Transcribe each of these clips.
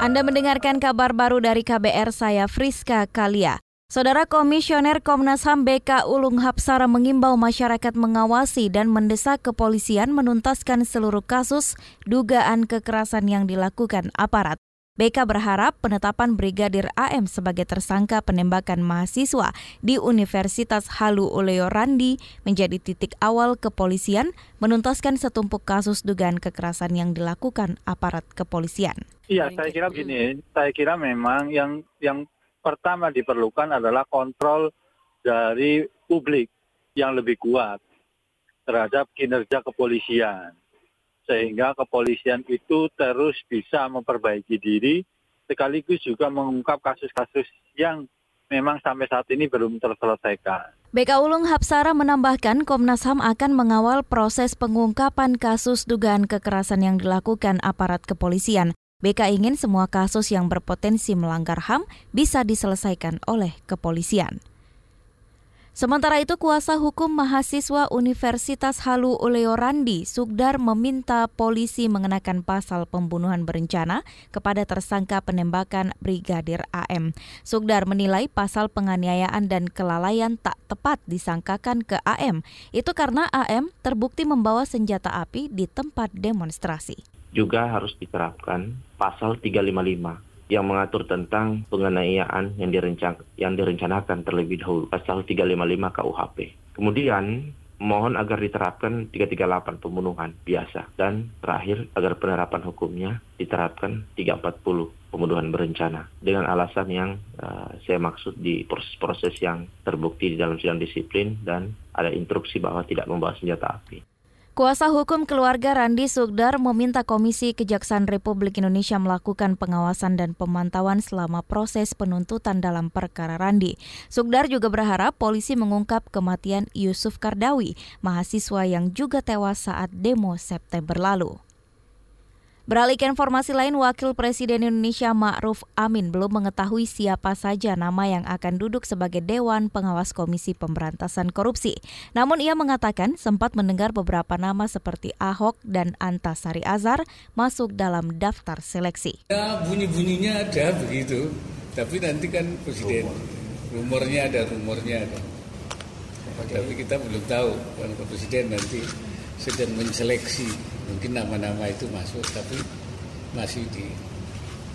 Anda mendengarkan kabar baru dari KBR saya Friska Kalia. Saudara Komisioner Komnas HAM BK Ulung Hapsara mengimbau masyarakat mengawasi dan mendesak kepolisian menuntaskan seluruh kasus dugaan kekerasan yang dilakukan aparat. BK berharap penetapan Brigadir AM sebagai tersangka penembakan mahasiswa di Universitas Halu Oleo Randi menjadi titik awal kepolisian menuntaskan setumpuk kasus dugaan kekerasan yang dilakukan aparat kepolisian. Iya, saya kira begini, saya kira memang yang yang pertama diperlukan adalah kontrol dari publik yang lebih kuat terhadap kinerja kepolisian. Sehingga kepolisian itu terus bisa memperbaiki diri sekaligus juga mengungkap kasus-kasus yang memang sampai saat ini belum terselesaikan. BK Ulung Hapsara menambahkan Komnas HAM akan mengawal proses pengungkapan kasus dugaan kekerasan yang dilakukan aparat kepolisian. BK ingin semua kasus yang berpotensi melanggar HAM bisa diselesaikan oleh kepolisian. Sementara itu, kuasa hukum mahasiswa Universitas Halu Oleo Randi, Sugdar meminta polisi mengenakan pasal pembunuhan berencana kepada tersangka penembakan Brigadir AM. Sugdar menilai pasal penganiayaan dan kelalaian tak tepat disangkakan ke AM. Itu karena AM terbukti membawa senjata api di tempat demonstrasi juga harus diterapkan pasal 355 yang mengatur tentang penganiayaan yang, direncan yang direncanakan terlebih dahulu pasal 355 KUHP. Kemudian mohon agar diterapkan 338 pembunuhan biasa dan terakhir agar penerapan hukumnya diterapkan 340 pembunuhan berencana dengan alasan yang uh, saya maksud di proses-proses yang terbukti di dalam sidang disiplin dan ada instruksi bahwa tidak membawa senjata api. Kuasa hukum keluarga Randi Sugdar meminta Komisi Kejaksaan Republik Indonesia melakukan pengawasan dan pemantauan selama proses penuntutan dalam perkara Randi. Sugdar juga berharap polisi mengungkap kematian Yusuf Kardawi, mahasiswa yang juga tewas saat demo September lalu. Beralih ke informasi lain, Wakil Presiden Indonesia Ma'ruf Amin belum mengetahui siapa saja nama yang akan duduk sebagai Dewan Pengawas Komisi Pemberantasan Korupsi. Namun ia mengatakan sempat mendengar beberapa nama seperti Ahok dan Antasari Azhar masuk dalam daftar seleksi. Ya, bunyi-bunyinya ada begitu, tapi nanti kan Presiden rumornya ada, rumornya ada. Tapi kita belum tahu, kan Presiden nanti sedang menseleksi mungkin nama-nama itu masuk tapi masih di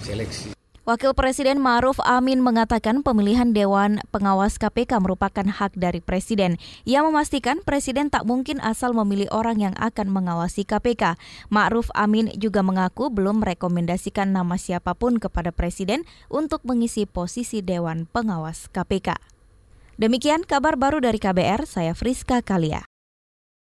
seleksi. Wakil Presiden Ma'ruf Amin mengatakan pemilihan Dewan Pengawas KPK merupakan hak dari Presiden. Ia memastikan Presiden tak mungkin asal memilih orang yang akan mengawasi KPK. Ma'ruf Amin juga mengaku belum merekomendasikan nama siapa pun kepada Presiden untuk mengisi posisi Dewan Pengawas KPK. Demikian kabar baru dari KBR, saya Friska Kalia.